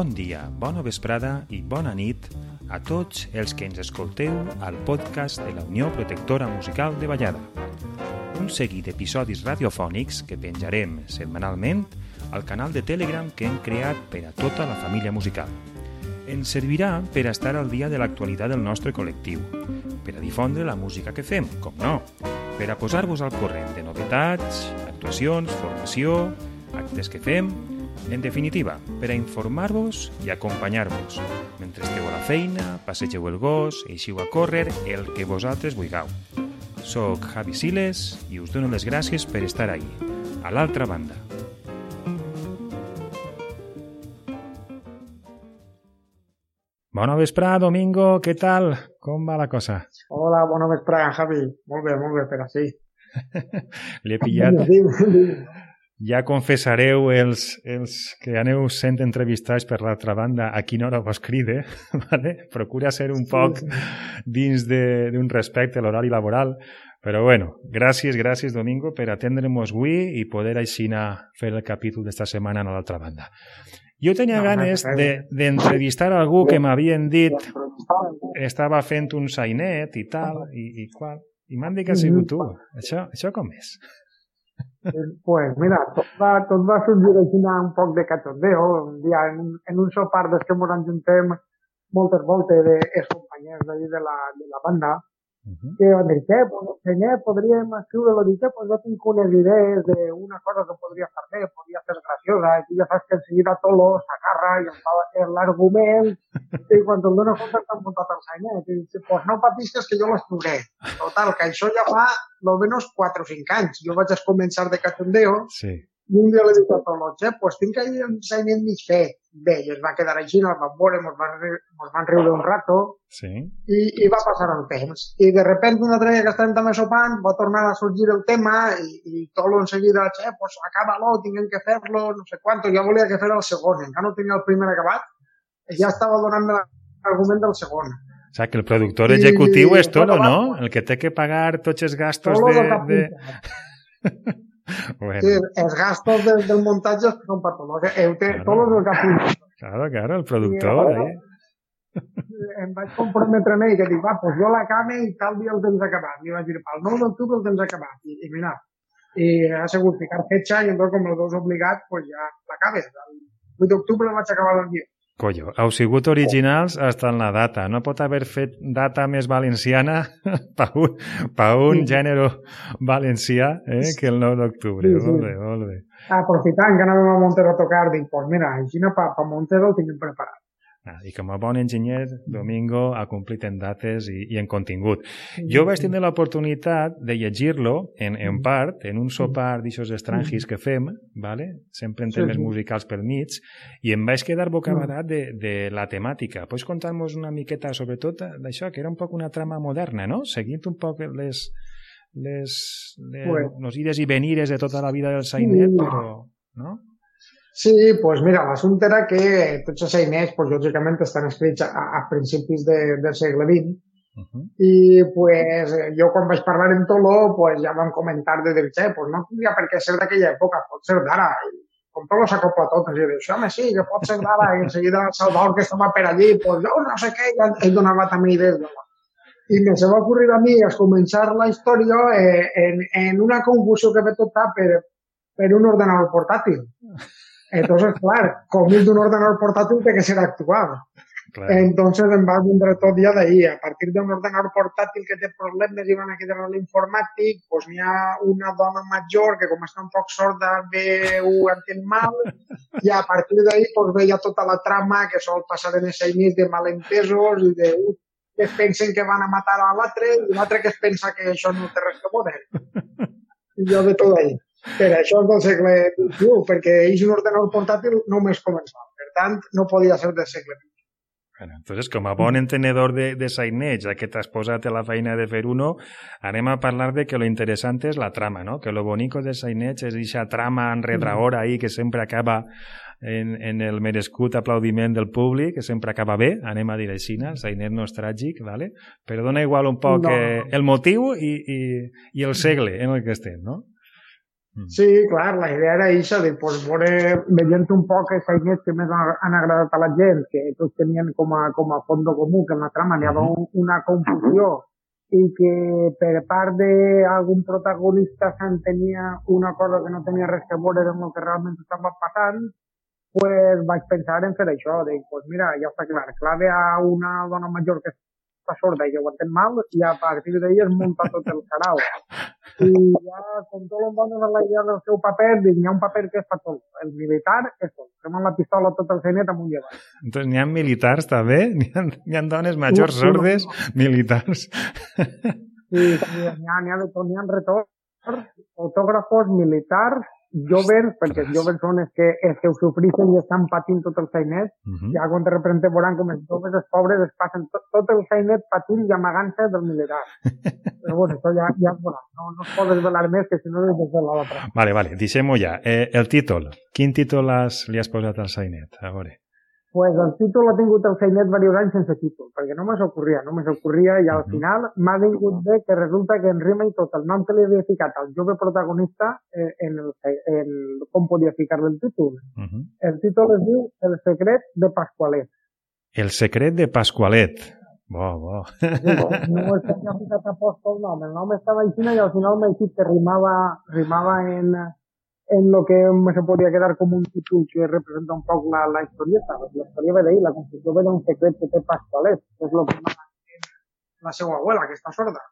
Bon dia, bona vesprada i bona nit a tots els que ens escolteu al podcast de la Unió Protectora Musical de Vallada. Un seguit d'episodis radiofònics que penjarem setmanalment al canal de Telegram que hem creat per a tota la família musical. Ens servirà per a estar al dia de l'actualitat del nostre col·lectiu, per a difondre la música que fem, com no, per a posar-vos al corrent de novetats, actuacions, formació, actes que fem en definitiva, per a informar-vos i acompanyar-vos mentre esteu a la feina, passegeu el gos, eixiu a córrer, el que vosaltres vulgueu. Soc Javi Siles i us dono les gràcies per estar ahí, a l'altra banda. Bona vesprada, Domingo, què tal? Com va la cosa? Hola, bona vesprada, Javi. Molt bé, molt bé, per així. L'he pillat. Ja confessareu els, els que aneu sent entrevistats per l'altra banda a quina hora vos cride, ¿vale? procura ser un poc dins d'un respecte a l'horari laboral, però bueno, gràcies, gràcies Domingo per atendre-nos avui i poder així fer el capítol d'esta setmana a l'altra banda. Jo tenia no, ganes d'entrevistar de, algú que m'havien dit estava fent un sainet i tal, i, i qual, i m'han dit que ha sigut tu. Això, això com és? Pues mira, tot va, tot va sorgir així un poc de cachondeo. Un dia en, en un sopar des que ens ajuntem moltes voltes de els companys de la, de la banda Uh -huh. que van dir, què, senyor, podríem escriure-lo, dic, pues jo tinc unes idees d'una cosa que podria fer bé, podria ser graciosa, i ja saps que enseguida Tolo s'agarra i em fa l'argument, i quan te'l dono compte t'han muntat el i dic, pues no patisques que jo l'escriuré. Total, que això ja fa almenys 4 o 5 anys. Jo vaig començar de cachondeo, sí un dia li dic a Tolotge, pues tinc ahí un ensenyament mig fet. Bé, i es va quedar així, el van veure, mos van, mos van riure un rato, sí. i, i va passar el temps. I de repente una altra que estàvem també sopant, va tornar a sorgir el tema, i, i Tolo en seguida, che, pues acaba-lo, tinguem que fer-lo, no sé quant, jo volia que fer el segon, encara no tenia el primer acabat, i ja estava donant-me l'argument del segon. O sea, que el productor executiu és Tolo, no? El que té que pagar tots els gastos de... de... Bueno. Sí, els gastos del, del montatge són per tot. Eu té claro. tots els capítols. Claro, claro, el productor. I, eh? Em vaig comprometre amb ell que dic, va, pues jo l'acame i tal dia el tens acabat. I vaig dir, pel 9 d'octubre el tens acabat. I, i mira, i ha sigut ficar fetxa i entonces com el veus obligat, pues ja l'acabes. El 8 d'octubre vaig acabar el guió. Collo, heu sigut originals hasta en la data. No pot haver fet data més valenciana per un, pa un sí. gènere valencià eh, que el 9 d'octubre. Sí, sí. Molt bé, molt bé. Aprofitant que anàvem a Montero a tocar, dic, pues mira, així no pa, pa Montero el tinc preparat. Ah, I com a bon enginyer, Domingo ha complit en dates i, i en contingut. Jo vaig tenir l'oportunitat de llegir-lo, en, en part, en un sopar d'aixòs estrangis que fem, vale? sempre en temes sí, sí. musicals pel mig, i em vaig quedar bocabadat de, de la temàtica. Pots contar-nos una miqueta, sobretot, d'això, que era un poc una trama moderna, no? Seguint un poc les, les, les pues, los ides i venires de tota la vida del Sainet, però... No? Sí, doncs pues mira, l'assumpte era que tots els eines, pues, lògicament, estan escrits a, a principis de, del segle XX, Uh -huh. I pues, jo quan vaig parlar en Tolo pues, ja vam comentar de dir, che, pues, no tindria per què ser d'aquella època, pot ser d'ara. I com Tolo s'acopla tot, i diu, home, sí, que pot ser d'ara. I en seguida el Salvador, que estava per allí, pues, jo no sé què, i ell donava també idees. No? I me se va ocurrir a mi a començar la història eh, en, en una confusió que ve tota per, per un ordenador portàtil. Entonces, claro, com és d'un ordenador portàtil té que ser actual. Claro. Entonces em va vindre tot ja d'ahir. A partir d'un ordenador portàtil que té problemes i van a quedar a l'informàtic, pues n'hi ha una dona major que com està un poc sorda veu entén mal i a partir d'ahir pues, veia tota la trama que sol passar en ese mig de malentesos i de uh, que es pensen que van a matar a l'altre i l'altre que es pensa que això no té res que modern. I jo de tot ahir. Per això és del segle XXI, perquè és un ordenador portàtil només començava. Per tant, no podia ser del segle XX. Bueno, entonces, com a bon entenedor de, de Sainet, ja que t'has posat a la feina de fer uno, anem a parlar de que lo interessant és la trama, no? Que lo bonico de Sainet és aquesta trama enredraora ahí que sempre acaba en, en el merescut aplaudiment del públic, que sempre acaba bé, anem a dir així, el Sainet no és tràgic, ¿vale? però dona igual un poc no. eh, el motiu i, i, i el segle en el que estem, no? Mm. Sí, clar, la idea era això, de pues, veure, veient un poc els sainets que més han agradat a la gent, que tots tenien com a, com a fons comú, que en la trama n'hi havia mm -hmm. una confusió i que per part d'algun protagonista s'entenia una cosa que no tenia res que veure amb el que realment estava passant, pues vaig pensar en fer això, de, pues mira, ja està clar, clave a una dona major que està sorda i que ho entén mal, i a partir d'ahir es munta tot el canal. I ja, com tot el món la idea del seu paper, dic, hi ha un paper que és per tot. El militar és tot. Fem la pistola tot el cenet amunt i avall. Entonces, n'hi ha militars també? N'hi ha, ha dones majors uh, sordes no, no. militars? Sí, n'hi ha, ha de tot, n'hi ha retorn, fotògrafos, militars, jovens, perquè els jovens són els que, els que ho sofreixen i estan patint tot el feinet, uh -huh. ja quan de repente veuran com els joves, els pobres, es passen tot, tot el feinet patint i amagant-se del militar. Però bueno, això ja, ja veurà. No, no es pot desvelar més, que si no es de l'altre. Vale, vale, deixem-ho ja. Eh, el títol. Quin títol has, li has posat al Sainet? A veure pues el títol l'ha tingut el Feinet diversos anys sense títol, perquè no me s'ocorria, no me s'ocorria i al final m'ha vingut bé que resulta que en rima i tot el nom que li havia ficat al jove protagonista eh, en, el, en com podia ficar-li el títol. Uh -huh. El títol es diu El secret de Pasqualet. El secret de Pasqualet. Bo, bo. Sí, no és que havia ficat a post el nom, el nom estava així i al final m'ha dit que rimava, rimava en, en lo que se podría quedar como un título que representa un poco la, la historieta. La historia ve de ahí, la construcció ve d'un secret que té Pasqualet, que és lo que la seva abuela, que està sorda.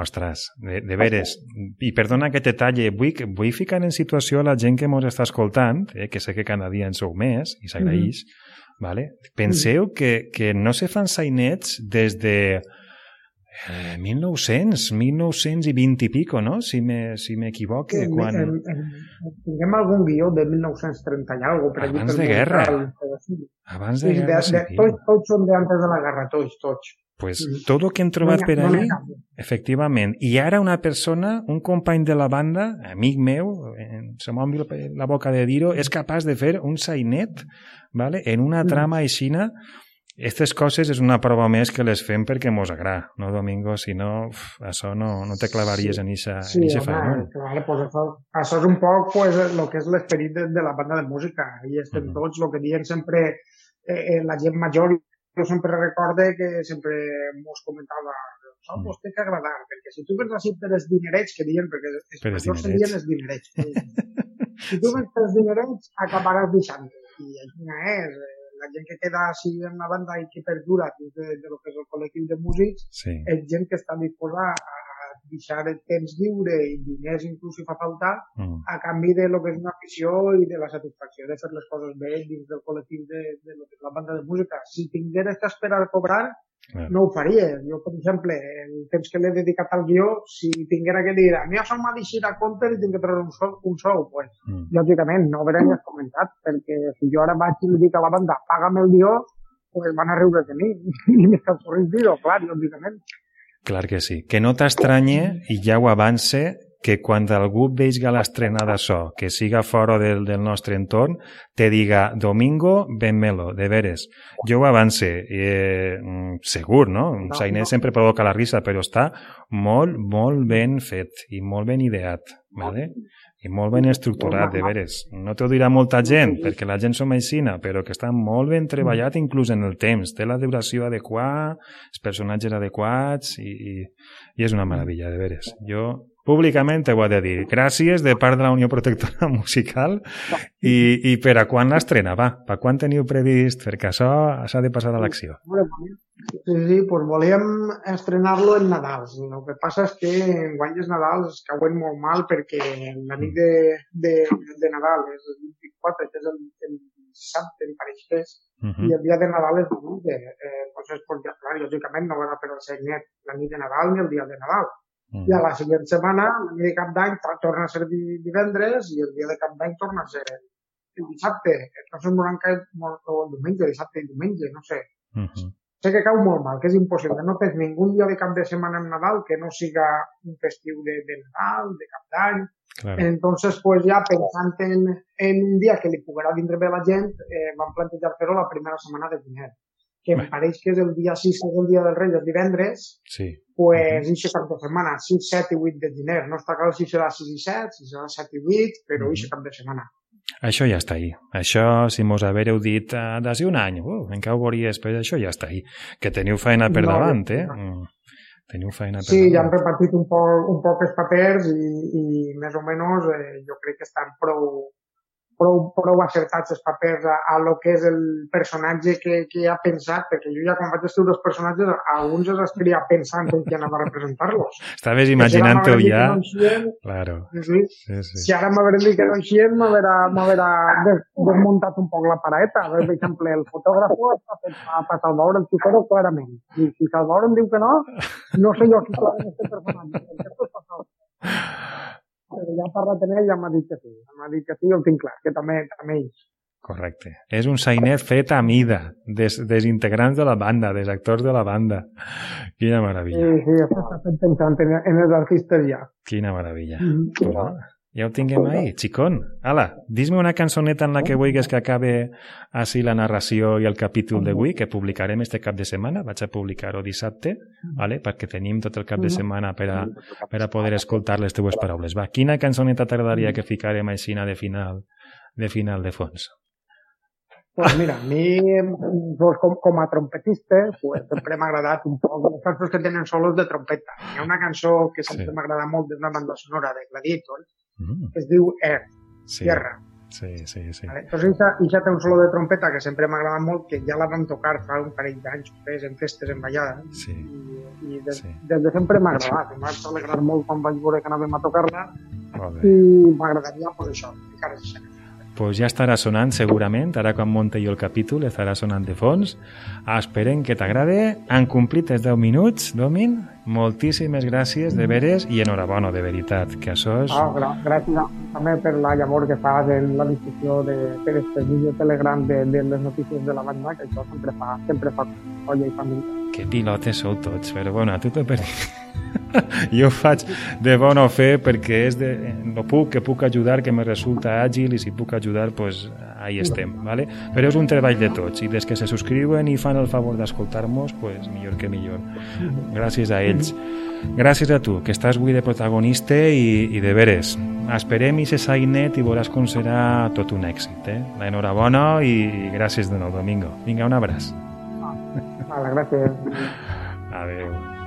Ostres, de, de veres. I perdona que te talle, vull, vull ficar en situació la gent que ens està escoltant, eh, que sé que cada dia en sou més, i s'agraeix, mm -hmm. vale? penseu mm -hmm. que, que no se fan sainets des de Eh, 1900, 1920 i pico, no? Si m'equivoque. Me, si quan... En, en, tinguem algun guió de 1930 i alguna cosa. Abans de guerra. Abans de guerra. De, de, tots, tots són d'antes de la guerra, tots, tots. Pues sí. tot el que hem trobat no per no ahí, efectivament. I ara una persona, un company de la banda, amic meu, se m'ha la boca de dir-ho, és capaç de fer un sainet vale? en una trama aixina aquestes coses és una prova més que les fem perquè mos agrada, no, Domingo? Si no, uf, això no, no te clavaries sí. en eixa sí, en home, clar, pues això, això és un poc pues, el que és l'esperit de, de la banda de música. I estem uh -huh. tots, el que diuen sempre eh, eh, la gent major, jo sempre recorde que sempre mos comentava no, uh -huh. té que agradar, perquè si tu vens així per els dinerets, que diuen, perquè els per majors se'n diuen els dinerets. si tu vens per els dinerets, acabaràs deixant. I això és, eh, la gent que queda així en la banda i que perdura dins de, de lo que és el col·lectiu de músics sí. és gent que està disposada a deixar el temps lliure i diners inclús si fa falta mm. a canvi de lo que és una afició i de la satisfacció de fer les coses bé dins del col·lectiu de, de lo que és la banda de música. Si tingueres que esperar a cobrar, Yeah. No ho faria. Jo, per exemple, el temps que l'he dedicat al guió, si tinguera que dir, a mi això m'ha deixat a compte i tinc que treure un sou, un sou pues, mm. lògicament, no haurem comentat, perquè si jo ara vaig i li dic a la banda, paga'm el guió, pues van a riure de mi. I m'està corrent dir-ho, clar, lògicament. Clar que sí. Que no t'estranye, i ja ho avance, que quan algú veiga l'estrena d'això, que siga fora del, del nostre entorn, te diga, Domingo, benmelo, de veres. Jo ho avance, eh, mm, segur, no? No, Sainet no. sempre provoca la risa, però està molt, molt ben fet i molt ben ideat, ¿vale? i molt ben estructurat, de veres. No t'ho dirà molta gent, perquè la gent som aixina, però que està molt ben treballat inclús en el temps. Té la duració adequada, els personatges adequats i, i, i és una meravella, de veres. Jo públicament ho he de dir. Gràcies de part de la Unió Protectora Musical i, i per a quan l'estrena, va? Per quan teniu previst? Perquè això s'ha de passar a l'acció. Sí, sí, pues volíem estrenar-lo en Nadal. El que passa és que en guanyes Nadal es cauen molt mal perquè la nit de, de, de Nadal és el 24, que és el, el dissabte, em pareix que és, uh -huh. i el dia de Nadal és diumenge. Eh, entonces, pues, ja, clar, lògicament no van a fer el segnet la nit de Nadal ni el dia de Nadal. Mm. I a la següent setmana, el dia de cap d'any, torna a ser divendres i el dia de cap d'any torna a ser el dissabte. Entonces m'ho han caet molt, o el diumenge, dissabte i diumenge, no sé. Mm -hmm. Sé que cau molt mal, que és impossible. No tens ningú dia de cap de setmana en Nadal que no siga un festiu de, de Nadal, de cap d'any. Claro. Entonces, pues ja pensant en, en un dia que li poguerà vindre bé la gent, eh, vam plantejar fer-ho la primera setmana de gener. Que em pareix que és el dia 6, és el dia del rei, el divendres, sí. pues, uh -huh. cap de setmana, 6, 7 i 8 de gener. No està clar si serà 6 i 7, si serà 7 i 8, però uh -huh. cap de setmana. Això ja està ahí. Això, si mos havereu dit uh, d'ací un any, uh, encara ho veuria després, això ja està ahí. Que teniu feina per no, davant, eh? No. Mm. Teniu feina per Sí, davant. ja han repartit un poc, un poc els papers i, i més o menys eh, jo crec que estan prou, prou, prou acertats els papers a, a lo que és el personatge que, que ha pensat, perquè jo ja quan vaig escriure els personatges, alguns els escrivia pensant en qui anava a representar-los. Estaves imaginant-ho ja. No claro. Sí. Sí, sí. Si ara m'hauré dit que no eixien, m'haurà des, desmuntat un poc la paraeta. Per exemple, el fotògraf està fet a, Salvador el Chicoro clarament. I si Salvador em diu que no, no sé jo qui personatge. Perquè és però ja parlat amb ell ja m'ha dit que sí. M'ha dit que sí, ho tinc clar, que també, també ells. Correcte. És un sainet fet a mida, des, des integrants de la banda, des actors de la banda. Quina meravella. Sí, sí, està pensant en, en els artistes ja. Quina meravella. Mm -hmm. Ja ho tinguem ahí, xicón. Ala, dis-me una cançoneta en la que vulguis que acabe així la narració i el capítol d'avui, que publicarem este cap de setmana. Vaig a publicar-ho dissabte, vale? perquè tenim tot el cap de setmana per a, per a poder escoltar les teues paraules. Va, quina cançoneta t'agradaria que ficarem així de final, de final de fons? Pues mira, a mi, pues, com, com a trompetista, pues, sempre m'ha agradat un poc les cançons que tenen solos de trompeta. Hi ha una cançó que sempre sí. m'agrada molt, és una banda sonora de Gladiator, mm. es diu Air, sí. Tierra. Sí, sí, sí. Vale? Entonces, i ja té un solo de trompeta que sempre m'ha agradat molt, que ja la vam tocar fa un parell d'anys, en festes, en ballades, sí. i, i des, sí. des de sempre m'ha agradat. Va alegrar molt quan vaig veure que anàvem a tocar-la, i m'agradaria, pues, això, ficar això pues ja estarà sonant segurament, ara quan monte jo el capítol estarà sonant de fons. Esperem que t'agrade. Han complit els 10 minuts, Domin. Moltíssimes gràcies, de veres, i enhorabona, de veritat, que això és... Oh, gràcies també per la llavor que fas en la difusió de, per este vídeo telegram de, de les notícies de la banda, que això sempre fa, sempre fa colla i família. Que pilotes sou tots, però bueno, a tu te per... jo ho faig de bona fe perquè és de, no puc, que puc ajudar, que me resulta àgil i si puc ajudar, pues ahí estem, ¿vale? Però és un treball de tots i des que se subscriuen i fan el favor d'escoltar-nos, pues millor que millor. Gràcies a ells. Gràcies a tu, que estàs avui de protagonista i, i de veres. Esperem i se sainet i veuràs com serà tot un èxit. Eh? L'enhorabona i gràcies de nou, Domingo. Vinga, un abraç. Vale, gràcies. Adéu.